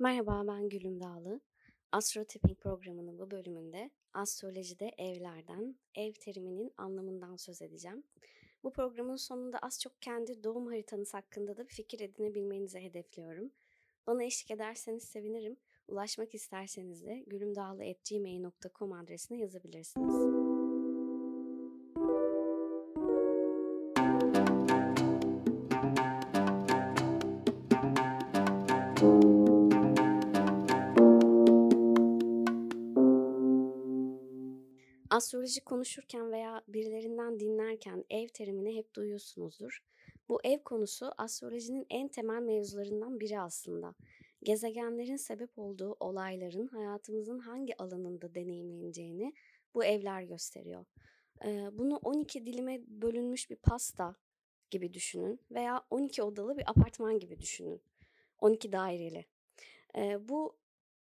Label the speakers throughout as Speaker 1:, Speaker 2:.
Speaker 1: Merhaba, ben Gülüm Dağlı. Astro Tipping programının bu bölümünde astrolojide evlerden, ev teriminin anlamından söz edeceğim. Bu programın sonunda az çok kendi doğum haritanız hakkında da bir fikir edinebilmenizi hedefliyorum. Bana eşlik ederseniz sevinirim. Ulaşmak isterseniz de gülümdağlı.gmail.com adresine yazabilirsiniz. Astroloji konuşurken veya birilerinden dinlerken ev terimini hep duyuyorsunuzdur. Bu ev konusu astrolojinin en temel mevzularından biri aslında. Gezegenlerin sebep olduğu olayların hayatımızın hangi alanında deneyimleneceğini bu evler gösteriyor. Bunu 12 dilime bölünmüş bir pasta gibi düşünün veya 12 odalı bir apartman gibi düşünün. 12 daireli. Bu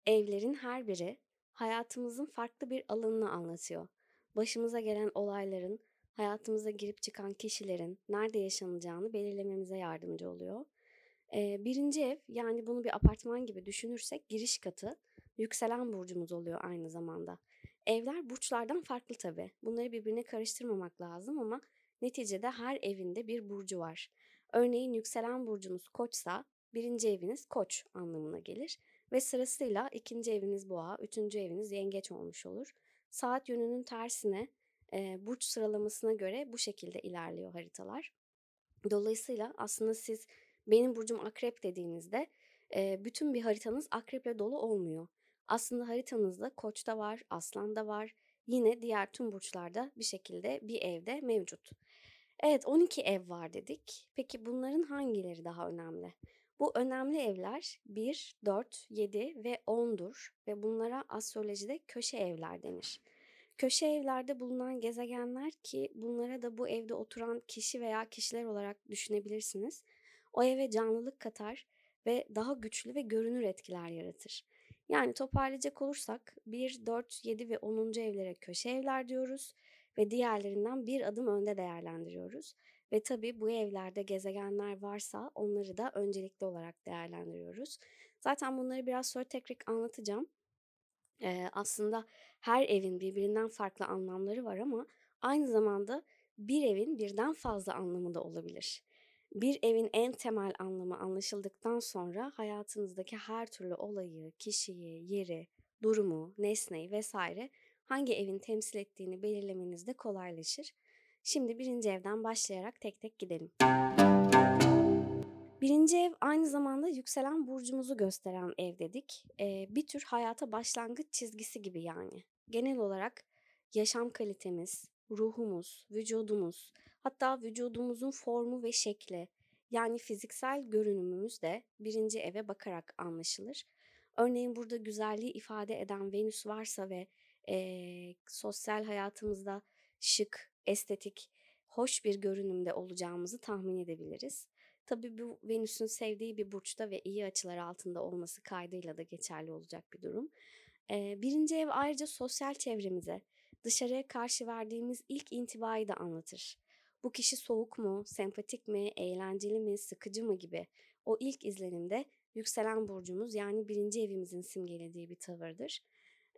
Speaker 1: evlerin her biri hayatımızın farklı bir alanını anlatıyor başımıza gelen olayların, hayatımıza girip çıkan kişilerin nerede yaşanacağını belirlememize yardımcı oluyor. Ee, birinci ev yani bunu bir apartman gibi düşünürsek giriş katı yükselen burcumuz oluyor aynı zamanda. Evler burçlardan farklı tabii. Bunları birbirine karıştırmamak lazım ama neticede her evinde bir burcu var. Örneğin yükselen burcunuz koçsa birinci eviniz koç anlamına gelir ve sırasıyla ikinci eviniz boğa, üçüncü eviniz yengeç olmuş olur saat yönünün tersine e, burç sıralamasına göre bu şekilde ilerliyor haritalar. Dolayısıyla aslında siz benim burcum akrep dediğinizde e, bütün bir haritanız akreple dolu olmuyor. Aslında haritanızda koçta var, aslanda var, yine diğer tüm burçlarda bir şekilde bir evde mevcut. Evet 12 ev var dedik. Peki bunların hangileri daha önemli? Bu önemli evler 1, 4, 7 ve 10'dur ve bunlara astrolojide köşe evler denir. Köşe evlerde bulunan gezegenler ki bunlara da bu evde oturan kişi veya kişiler olarak düşünebilirsiniz. O eve canlılık katar ve daha güçlü ve görünür etkiler yaratır. Yani toparlayacak olursak 1, 4, 7 ve 10. evlere köşe evler diyoruz ve diğerlerinden bir adım önde değerlendiriyoruz. Ve tabii bu evlerde gezegenler varsa onları da öncelikli olarak değerlendiriyoruz. Zaten bunları biraz sonra tekrar anlatacağım. Ee, aslında her evin birbirinden farklı anlamları var ama aynı zamanda bir evin birden fazla anlamı da olabilir. Bir evin en temel anlamı anlaşıldıktan sonra hayatınızdaki her türlü olayı, kişiyi, yeri, durumu, nesneyi vesaire hangi evin temsil ettiğini belirlemeniz de kolaylaşır. Şimdi birinci evden başlayarak tek tek gidelim. Birinci ev aynı zamanda yükselen burcumuzu gösteren ev dedik. Ee, bir tür hayata başlangıç çizgisi gibi yani. Genel olarak yaşam kalitemiz, ruhumuz, vücudumuz, hatta vücudumuzun formu ve şekli yani fiziksel görünümümüz de birinci eve bakarak anlaşılır. Örneğin burada güzelliği ifade eden Venüs varsa ve e, sosyal hayatımızda şık, estetik, hoş bir görünümde olacağımızı tahmin edebiliriz. Tabii bu Venüs'ün sevdiği bir burçta ve iyi açılar altında olması kaydıyla da geçerli olacak bir durum. Birinci ev ayrıca sosyal çevremize, dışarıya karşı verdiğimiz ilk intibayı da anlatır. Bu kişi soğuk mu, sempatik mi, eğlenceli mi, sıkıcı mı gibi o ilk izlenimde yükselen burcumuz yani birinci evimizin simgelediği bir tavırdır.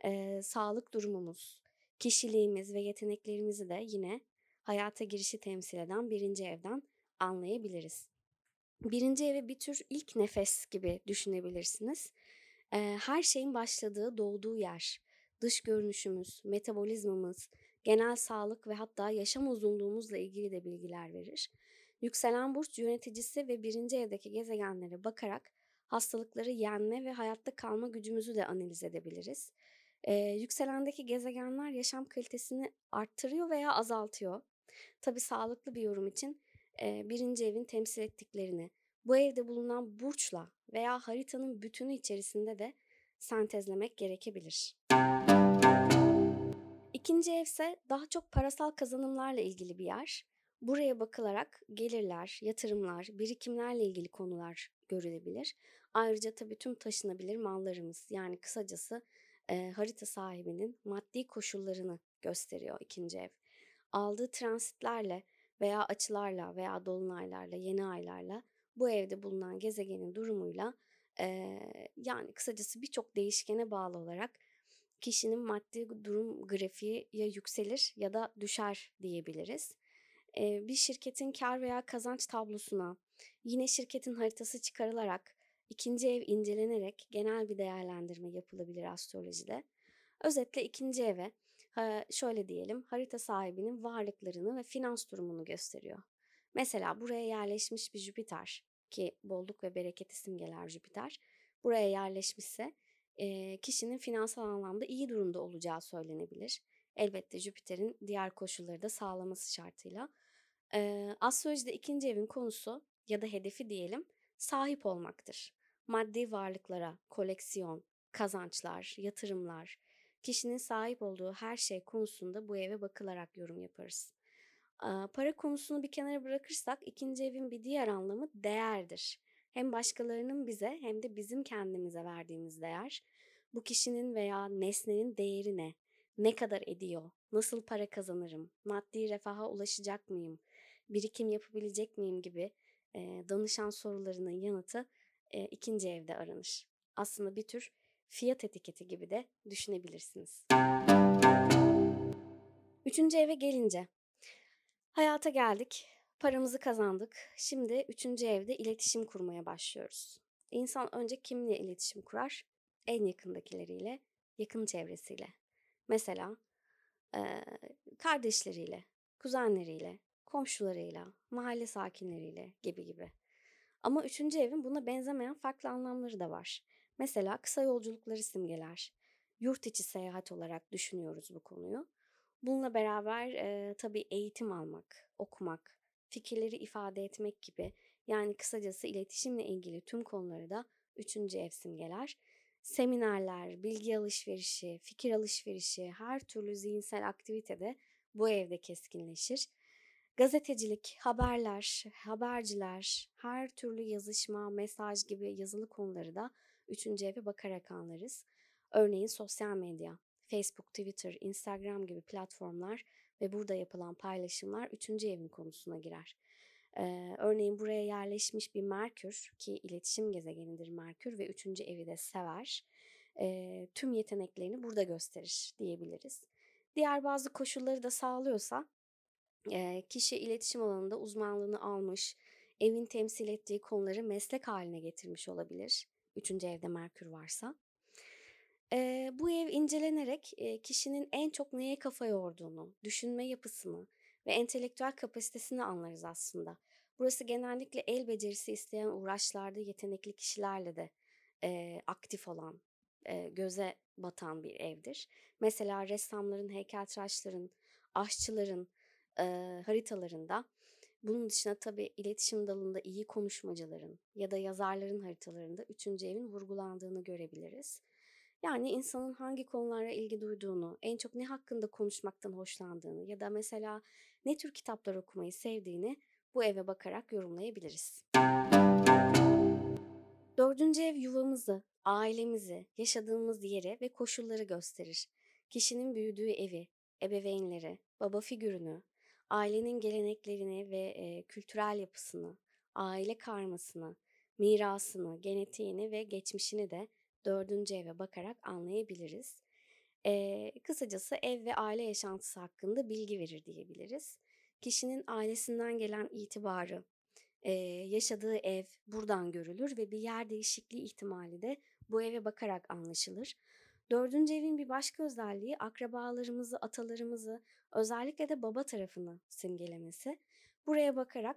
Speaker 1: Ee, sağlık durumumuz, kişiliğimiz ve yeteneklerimizi de yine hayata girişi temsil eden birinci evden anlayabiliriz. Birinci evi bir tür ilk nefes gibi düşünebilirsiniz. Her şeyin başladığı, doğduğu yer, dış görünüşümüz, metabolizmamız, genel sağlık ve hatta yaşam uzunluğumuzla ilgili de bilgiler verir. Yükselen burç yöneticisi ve birinci evdeki gezegenlere bakarak hastalıkları yenme ve hayatta kalma gücümüzü de analiz edebiliriz. Ee, yükselendeki gezegenler yaşam kalitesini arttırıyor veya azaltıyor. Tabi sağlıklı bir yorum için e, birinci evin temsil ettiklerini bu evde bulunan burçla veya haritanın bütünü içerisinde de sentezlemek gerekebilir. İkinci ev ise daha çok parasal kazanımlarla ilgili bir yer. Buraya bakılarak gelirler, yatırımlar, birikimlerle ilgili konular görülebilir. Ayrıca tabii tüm taşınabilir mallarımız yani kısacası e, harita sahibinin maddi koşullarını gösteriyor ikinci ev. Aldığı transitlerle veya açılarla veya dolunaylarla, yeni aylarla bu evde bulunan gezegenin durumuyla Eee, yani kısacası birçok değişkene bağlı olarak kişinin maddi durum grafiği ya yükselir ya da düşer diyebiliriz. Eee, bir şirketin kar veya kazanç tablosuna yine şirketin haritası çıkarılarak ikinci ev incelenerek genel bir değerlendirme yapılabilir astrolojide. Özetle ikinci eve şöyle diyelim harita sahibinin varlıklarını ve finans durumunu gösteriyor. Mesela buraya yerleşmiş bir Jüpiter ki bolluk ve bereket simgeler Jüpiter buraya yerleşmişse kişinin finansal anlamda iyi durumda olacağı söylenebilir. Elbette Jüpiter'in diğer koşulları da sağlaması şartıyla. Astrolojide ikinci evin konusu ya da hedefi diyelim sahip olmaktır. Maddi varlıklara, koleksiyon, kazançlar, yatırımlar, kişinin sahip olduğu her şey konusunda bu eve bakılarak yorum yaparız. Para konusunu bir kenara bırakırsak ikinci evin bir diğer anlamı değerdir. Hem başkalarının bize hem de bizim kendimize verdiğimiz değer. Bu kişinin veya nesnenin değeri ne? Ne kadar ediyor? Nasıl para kazanırım? Maddi refaha ulaşacak mıyım? Birikim yapabilecek miyim gibi danışan sorularının yanıtı e, ikinci evde aranır. Aslında bir tür fiyat etiketi gibi de düşünebilirsiniz. Üçüncü eve gelince hayata geldik, paramızı kazandık. Şimdi üçüncü evde iletişim kurmaya başlıyoruz. İnsan önce kimle iletişim kurar? En yakındakileriyle, yakın çevresiyle. Mesela e, kardeşleriyle, kuzenleriyle, komşularıyla, mahalle sakinleriyle gibi gibi. Ama üçüncü evin buna benzemeyen farklı anlamları da var. Mesela kısa yolculukları simgeler. Yurt içi seyahat olarak düşünüyoruz bu konuyu. Bununla beraber e, tabii eğitim almak, okumak, fikirleri ifade etmek gibi yani kısacası iletişimle ilgili tüm konuları da üçüncü ev simgeler. Seminerler, bilgi alışverişi, fikir alışverişi, her türlü zihinsel aktivite de bu evde keskinleşir. Gazetecilik, haberler, haberciler, her türlü yazışma, mesaj gibi yazılı konuları da üçüncü eve bakarak anlarız. Örneğin sosyal medya, Facebook, Twitter, Instagram gibi platformlar ve burada yapılan paylaşımlar üçüncü evin konusuna girer. Ee, örneğin buraya yerleşmiş bir Merkür ki iletişim gezegenidir Merkür ve üçüncü evi de sever. Ee, tüm yeteneklerini burada gösterir diyebiliriz. Diğer bazı koşulları da sağlıyorsa e, kişi iletişim alanında uzmanlığını almış, evin temsil ettiği konuları meslek haline getirmiş olabilir. Üçüncü evde Merkür varsa. E, bu ev incelenerek e, kişinin en çok neye kafa yorduğunu, düşünme yapısını ve entelektüel kapasitesini anlarız aslında. Burası genellikle el becerisi isteyen uğraşlarda yetenekli kişilerle de e, aktif olan, e, göze batan bir evdir. Mesela ressamların, heykeltıraşların, aşçıların e, haritalarında bunun dışında tabii iletişim dalında iyi konuşmacıların ya da yazarların haritalarında üçüncü evin vurgulandığını görebiliriz. Yani insanın hangi konulara ilgi duyduğunu, en çok ne hakkında konuşmaktan hoşlandığını ya da mesela ne tür kitaplar okumayı sevdiğini bu eve bakarak yorumlayabiliriz. Dördüncü ev yuvamızı, ailemizi, yaşadığımız yeri ve koşulları gösterir. Kişinin büyüdüğü evi, ebeveynleri, baba figürünü, ailenin geleneklerini ve e, kültürel yapısını, aile karmasını, mirasını, genetiğini ve geçmişini de dördüncü eve bakarak anlayabiliriz. E, kısacası ev ve aile yaşantısı hakkında bilgi verir diyebiliriz. Kişinin ailesinden gelen itibarı, e, yaşadığı ev buradan görülür ve bir yer değişikliği ihtimali de bu eve bakarak anlaşılır. Dördüncü evin bir başka özelliği akrabalarımızı, atalarımızı, özellikle de baba tarafını simgelemesi. Buraya bakarak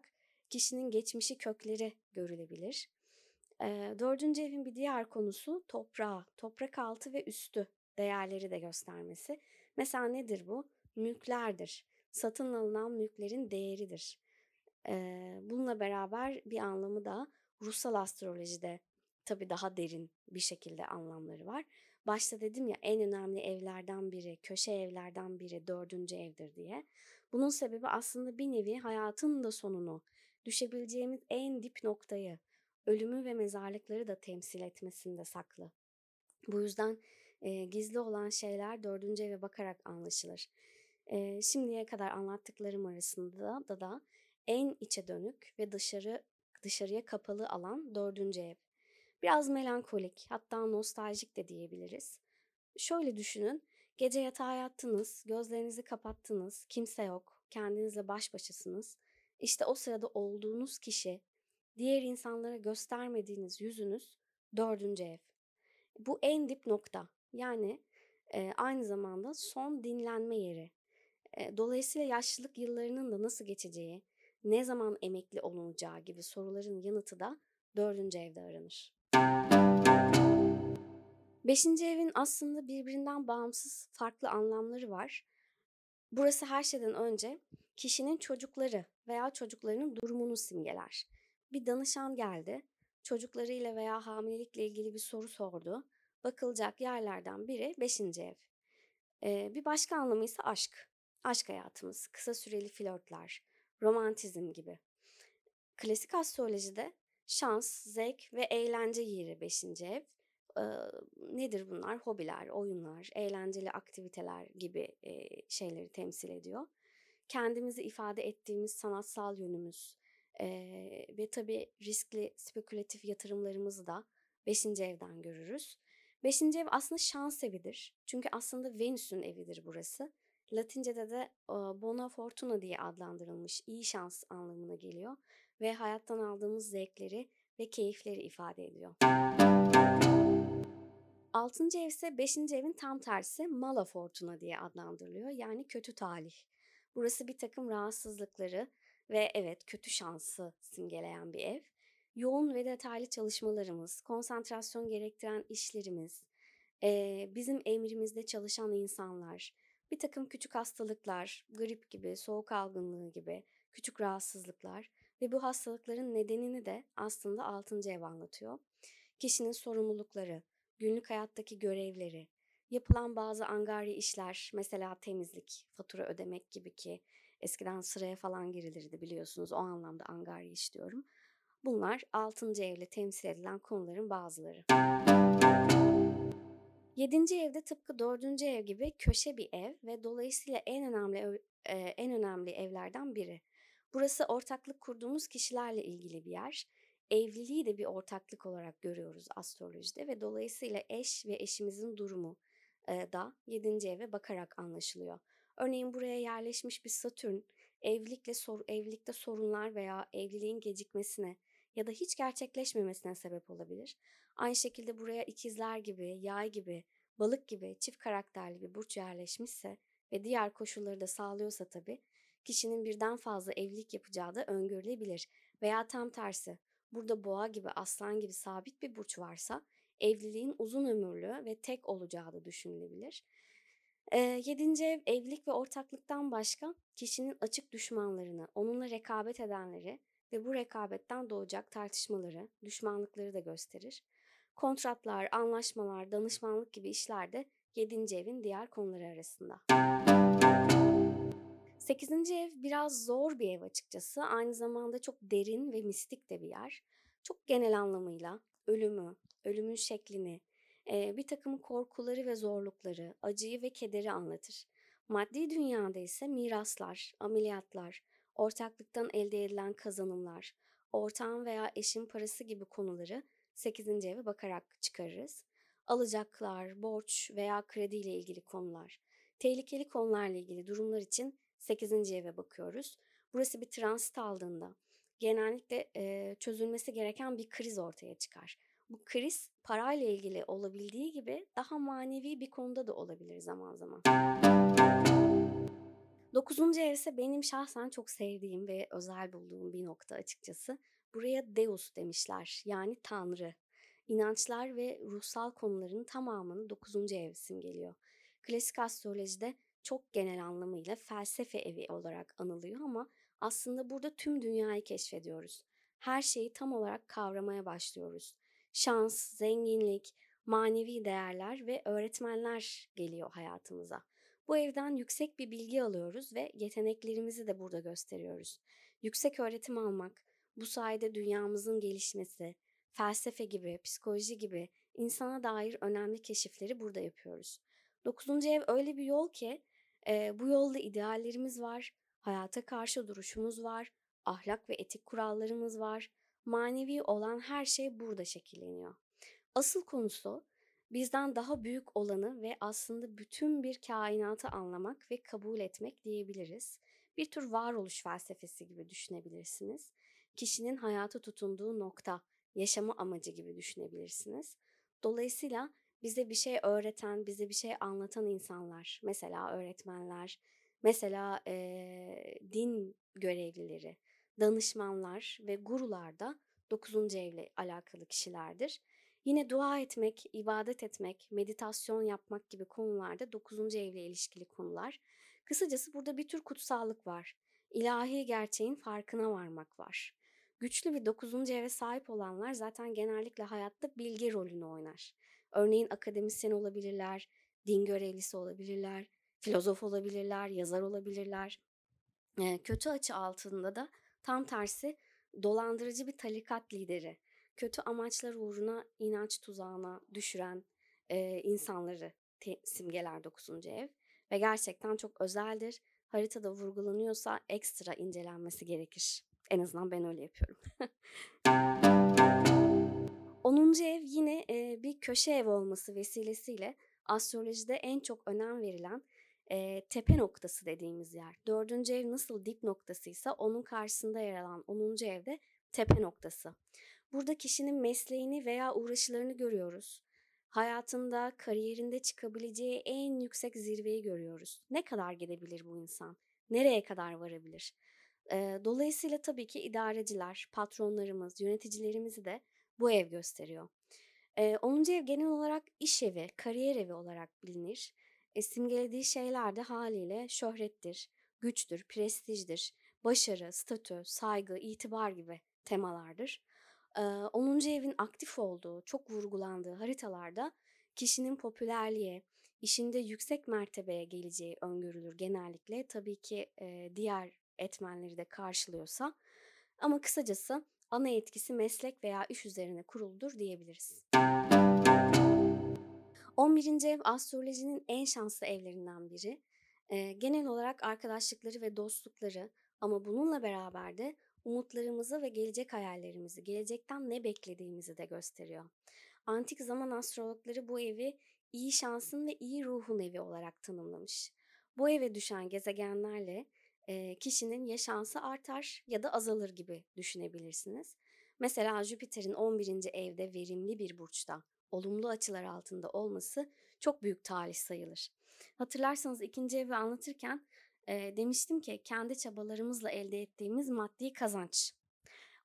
Speaker 1: kişinin geçmişi kökleri görülebilir. Dördüncü evin bir diğer konusu toprağı, toprak altı ve üstü değerleri de göstermesi. Mesela nedir bu? Mülklerdir. Satın alınan mülklerin değeridir. E, bununla beraber bir anlamı da ruhsal astrolojide tabii daha derin bir şekilde anlamları var. Başta dedim ya en önemli evlerden biri, köşe evlerden biri dördüncü evdir diye. Bunun sebebi aslında bir nevi hayatın da sonunu, düşebileceğimiz en dip noktayı, ölümü ve mezarlıkları da temsil etmesinde saklı. Bu yüzden e, gizli olan şeyler dördüncü eve bakarak anlaşılır. E, şimdiye kadar anlattıklarım arasında da da en içe dönük ve dışarı dışarıya kapalı alan dördüncü ev. Biraz melankolik, hatta nostaljik de diyebiliriz. Şöyle düşünün, gece yatağa yattınız, gözlerinizi kapattınız, kimse yok, kendinizle baş başasınız. İşte o sırada olduğunuz kişi, diğer insanlara göstermediğiniz yüzünüz dördüncü ev. Bu en dip nokta. Yani e, aynı zamanda son dinlenme yeri. E, dolayısıyla yaşlılık yıllarının da nasıl geçeceği, ne zaman emekli olunacağı gibi soruların yanıtı da dördüncü evde aranır. Beşinci evin aslında birbirinden bağımsız farklı anlamları var. Burası her şeyden önce kişinin çocukları veya çocuklarının durumunu simgeler. Bir danışan geldi, çocuklarıyla veya hamilelikle ilgili bir soru sordu. Bakılacak yerlerden biri beşinci ev. Ee, bir başka anlamı ise aşk. Aşk hayatımız, kısa süreli flörtler, romantizm gibi. Klasik astrolojide şans, zevk ve eğlence yeri beşinci ev. Nedir bunlar? Hobiler, oyunlar, eğlenceli aktiviteler gibi şeyleri temsil ediyor. Kendimizi ifade ettiğimiz sanatsal yönümüz ve tabii riskli spekülatif yatırımlarımızı da beşinci evden görürüz. Beşinci ev aslında şans evidir. Çünkü aslında Venüs'ün evidir burası. Latince'de de bona fortuna diye adlandırılmış iyi şans anlamına geliyor ve hayattan aldığımız zevkleri ve keyifleri ifade ediyor. Altıncı ev ise beşinci evin tam tersi mala fortuna diye adlandırılıyor. Yani kötü talih. Burası bir takım rahatsızlıkları ve evet kötü şansı simgeleyen bir ev. Yoğun ve detaylı çalışmalarımız, konsantrasyon gerektiren işlerimiz, bizim emrimizde çalışan insanlar, bir takım küçük hastalıklar, grip gibi, soğuk algınlığı gibi küçük rahatsızlıklar ve bu hastalıkların nedenini de aslında 6. ev anlatıyor. Kişinin sorumlulukları, günlük hayattaki görevleri, yapılan bazı angarya işler, mesela temizlik, fatura ödemek gibi ki eskiden sıraya falan girilirdi biliyorsunuz o anlamda angarya iş diyorum. Bunlar 6. evle temsil edilen konuların bazıları. 7. evde tıpkı 4. ev gibi köşe bir ev ve dolayısıyla en önemli en önemli evlerden biri. Burası ortaklık kurduğumuz kişilerle ilgili bir yer. Evliliği de bir ortaklık olarak görüyoruz astrolojide ve dolayısıyla eş ve eşimizin durumu da 7. eve bakarak anlaşılıyor. Örneğin buraya yerleşmiş bir Satürn evlilikle sor, evlilikte sorunlar veya evliliğin gecikmesine ya da hiç gerçekleşmemesine sebep olabilir. Aynı şekilde buraya ikizler gibi, yay gibi, balık gibi çift karakterli bir burç yerleşmişse ve diğer koşulları da sağlıyorsa tabii kişinin birden fazla evlilik yapacağı da öngörülebilir. Veya tam tersi burada boğa gibi aslan gibi sabit bir burç varsa evliliğin uzun ömürlü ve tek olacağı da düşünülebilir. Ee, yedinci ev evlilik ve ortaklıktan başka kişinin açık düşmanlarını, onunla rekabet edenleri ve bu rekabetten doğacak tartışmaları, düşmanlıkları da gösterir. Kontratlar, anlaşmalar, danışmanlık gibi işler de 7. evin diğer konuları arasında. 8. ev biraz zor bir ev açıkçası. Aynı zamanda çok derin ve mistik de bir yer. Çok genel anlamıyla ölümü, ölümün şeklini, bir takım korkuları ve zorlukları, acıyı ve kederi anlatır. Maddi dünyada ise miraslar, ameliyatlar, ortaklıktan elde edilen kazanımlar, ortağın veya eşin parası gibi konuları 8. eve bakarak çıkarırız. Alacaklar, borç veya kredi ile ilgili konular, tehlikeli konularla ilgili durumlar için 8. eve bakıyoruz. Burası bir transit aldığında genellikle e, çözülmesi gereken bir kriz ortaya çıkar. Bu kriz parayla ilgili olabildiği gibi daha manevi bir konuda da olabilir zaman zaman. Dokuzuncu ev ise benim şahsen çok sevdiğim ve özel bulduğum bir nokta açıkçası. Buraya Deus demişler yani Tanrı. İnançlar ve ruhsal konuların tamamını 9. ev simgeliyor. Klasik astrolojide çok genel anlamıyla felsefe evi olarak anılıyor ama aslında burada tüm dünyayı keşfediyoruz. Her şeyi tam olarak kavramaya başlıyoruz. Şans, zenginlik, manevi değerler ve öğretmenler geliyor hayatımıza. Bu evden yüksek bir bilgi alıyoruz ve yeteneklerimizi de burada gösteriyoruz. Yüksek öğretim almak, bu sayede dünyamızın gelişmesi, felsefe gibi, psikoloji gibi insana dair önemli keşifleri burada yapıyoruz. Dokuzuncu ev öyle bir yol ki e, bu yolda ideallerimiz var, hayata karşı duruşumuz var, ahlak ve etik kurallarımız var. Manevi olan her şey burada şekilleniyor. Asıl konusu bizden daha büyük olanı ve aslında bütün bir kainatı anlamak ve kabul etmek diyebiliriz. Bir tür varoluş felsefesi gibi düşünebilirsiniz. Kişinin hayata tutunduğu nokta, yaşama amacı gibi düşünebilirsiniz. Dolayısıyla bize bir şey öğreten, bize bir şey anlatan insanlar, mesela öğretmenler, mesela e, din görevlileri, danışmanlar ve gurular da 9. evle alakalı kişilerdir. Yine dua etmek, ibadet etmek, meditasyon yapmak gibi konularda 9. evle ilişkili konular. Kısacası burada bir tür kutsallık var. İlahi gerçeğin farkına varmak var. Güçlü bir 9. eve sahip olanlar zaten genellikle hayatta bilgi rolünü oynar. Örneğin akademisyen olabilirler, din görevlisi olabilirler, filozof olabilirler, yazar olabilirler. E, kötü açı altında da tam tersi dolandırıcı bir talikat lideri, kötü amaçlar uğruna inanç tuzağına düşüren e, insanları te- simgeler 9. ev ve gerçekten çok özeldir. Haritada vurgulanıyorsa ekstra incelenmesi gerekir. En azından ben öyle yapıyorum. 10. ev yine e, bir köşe ev olması vesilesiyle astrolojide en çok önem verilen e, tepe noktası dediğimiz yer. Dördüncü ev nasıl dip noktasıysa onun karşısında yer alan 10. evde tepe noktası. Burada kişinin mesleğini veya uğraşılarını görüyoruz. Hayatında, kariyerinde çıkabileceği en yüksek zirveyi görüyoruz. Ne kadar gidebilir bu insan? Nereye kadar varabilir? Dolayısıyla tabii ki idareciler, patronlarımız, yöneticilerimizi de bu ev gösteriyor. E, 10. ev genel olarak iş evi, kariyer evi olarak bilinir. E, simgelediği şeyler de haliyle şöhrettir, güçtür, prestijdir, başarı, statü, saygı, itibar gibi temalardır. E, 10. evin aktif olduğu, çok vurgulandığı haritalarda kişinin popülerliğe, işinde yüksek mertebeye geleceği öngörülür genellikle. Tabii ki e, diğer etmenleri de karşılıyorsa. Ama kısacası ana etkisi meslek veya iş üzerine kuruludur diyebiliriz. 11. ev astrolojinin en şanslı evlerinden biri. Ee, genel olarak arkadaşlıkları ve dostlukları ama bununla beraber de umutlarımızı ve gelecek hayallerimizi, gelecekten ne beklediğimizi de gösteriyor. Antik zaman astrologları bu evi iyi şansın ve iyi ruhun evi olarak tanımlamış. Bu eve düşen gezegenlerle e, kişinin ya şansı artar ya da azalır gibi düşünebilirsiniz. Mesela Jüpiter'in 11. evde verimli bir burçta olumlu açılar altında olması çok büyük talih sayılır. Hatırlarsanız ikinci evi anlatırken e, demiştim ki kendi çabalarımızla elde ettiğimiz maddi kazanç.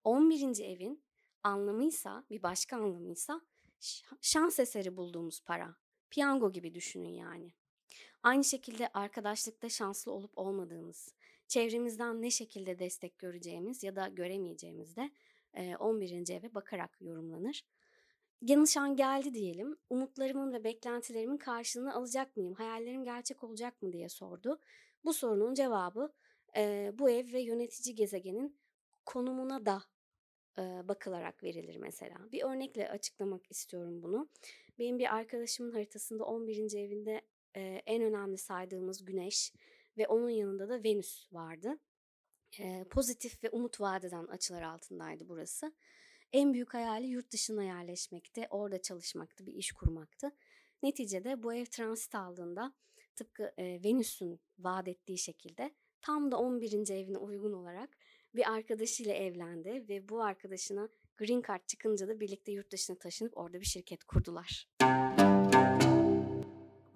Speaker 1: 11. evin anlamıysa bir başka anlamıysa şans eseri bulduğumuz para. Piyango gibi düşünün yani. Aynı şekilde arkadaşlıkta şanslı olup olmadığımız, çevremizden ne şekilde destek göreceğimiz ya da göremeyeceğimiz de 11. eve bakarak yorumlanır. Yanışan geldi diyelim. Umutlarımın ve beklentilerimin karşılığını alacak mıyım? Hayallerim gerçek olacak mı diye sordu. Bu sorunun cevabı bu ev ve yönetici gezegenin konumuna da bakılarak verilir mesela. Bir örnekle açıklamak istiyorum bunu. Benim bir arkadaşımın haritasında 11. evinde en önemli saydığımız Güneş ve onun yanında da Venüs vardı. E, pozitif ve umut vadeden açılar altındaydı burası. En büyük hayali yurt dışına yerleşmekti, orada çalışmaktı, bir iş kurmaktı. Neticede bu ev transit aldığında tıpkı e, Venüs'ün vaat ettiği şekilde tam da 11. evine uygun olarak bir arkadaşıyla evlendi ve bu arkadaşına green card çıkınca da birlikte yurt dışına taşınıp orada bir şirket kurdular.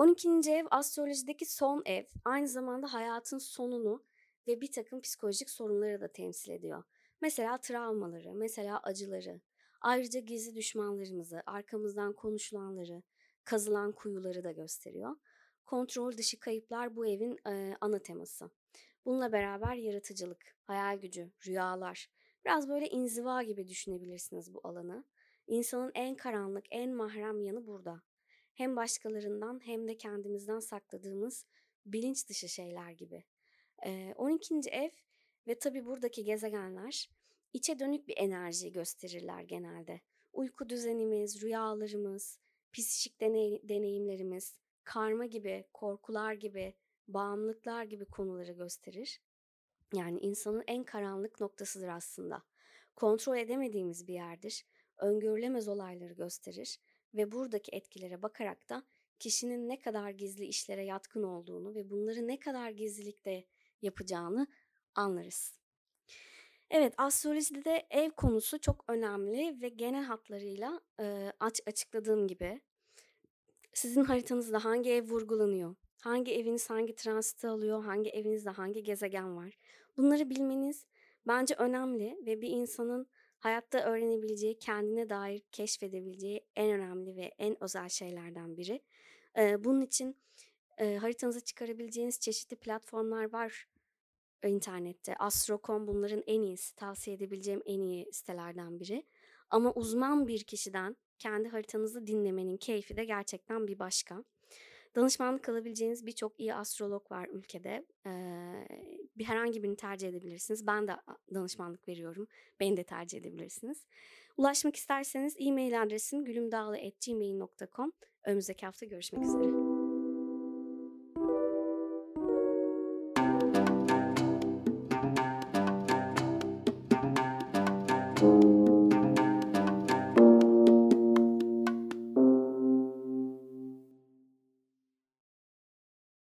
Speaker 1: 12. ev astrolojideki son ev. Aynı zamanda hayatın sonunu ve bir takım psikolojik sorunları da temsil ediyor. Mesela travmaları, mesela acıları, ayrıca gizli düşmanlarımızı, arkamızdan konuşulanları, kazılan kuyuları da gösteriyor. Kontrol dışı kayıplar bu evin e, ana teması. Bununla beraber yaratıcılık, hayal gücü, rüyalar. Biraz böyle inziva gibi düşünebilirsiniz bu alanı. İnsanın en karanlık, en mahrem yanı burada. Hem başkalarından hem de kendimizden sakladığımız bilinç dışı şeyler gibi. E, 12. ev ve tabii buradaki gezegenler içe dönük bir enerji gösterirler genelde. Uyku düzenimiz, rüyalarımız, psikik deney- deneyimlerimiz, karma gibi, korkular gibi, bağımlılıklar gibi konuları gösterir. Yani insanın en karanlık noktasıdır aslında. Kontrol edemediğimiz bir yerdir. Öngörülemez olayları gösterir ve buradaki etkilere bakarak da kişinin ne kadar gizli işlere yatkın olduğunu ve bunları ne kadar gizlilikte yapacağını anlarız. Evet, astrolojide ev konusu çok önemli ve genel hatlarıyla e, aç açıkladığım gibi sizin haritanızda hangi ev vurgulanıyor, hangi eviniz hangi transiti alıyor, hangi evinizde hangi gezegen var. Bunları bilmeniz bence önemli ve bir insanın hayatta öğrenebileceği, kendine dair keşfedebileceği en önemli ve en özel şeylerden biri. Bunun için e, haritanıza çıkarabileceğiniz çeşitli platformlar var internette. Astro.com bunların en iyisi, tavsiye edebileceğim en iyi sitelerden biri. Ama uzman bir kişiden kendi haritanızı dinlemenin keyfi de gerçekten bir başka. Danışmanlık alabileceğiniz birçok iyi astrolog var ülkede. Bir herhangi birini tercih edebilirsiniz. Ben de danışmanlık veriyorum. Beni de tercih edebilirsiniz. Ulaşmak isterseniz e-mail adresim gülümdağlı.gmail.com. Önümüzdeki hafta görüşmek üzere.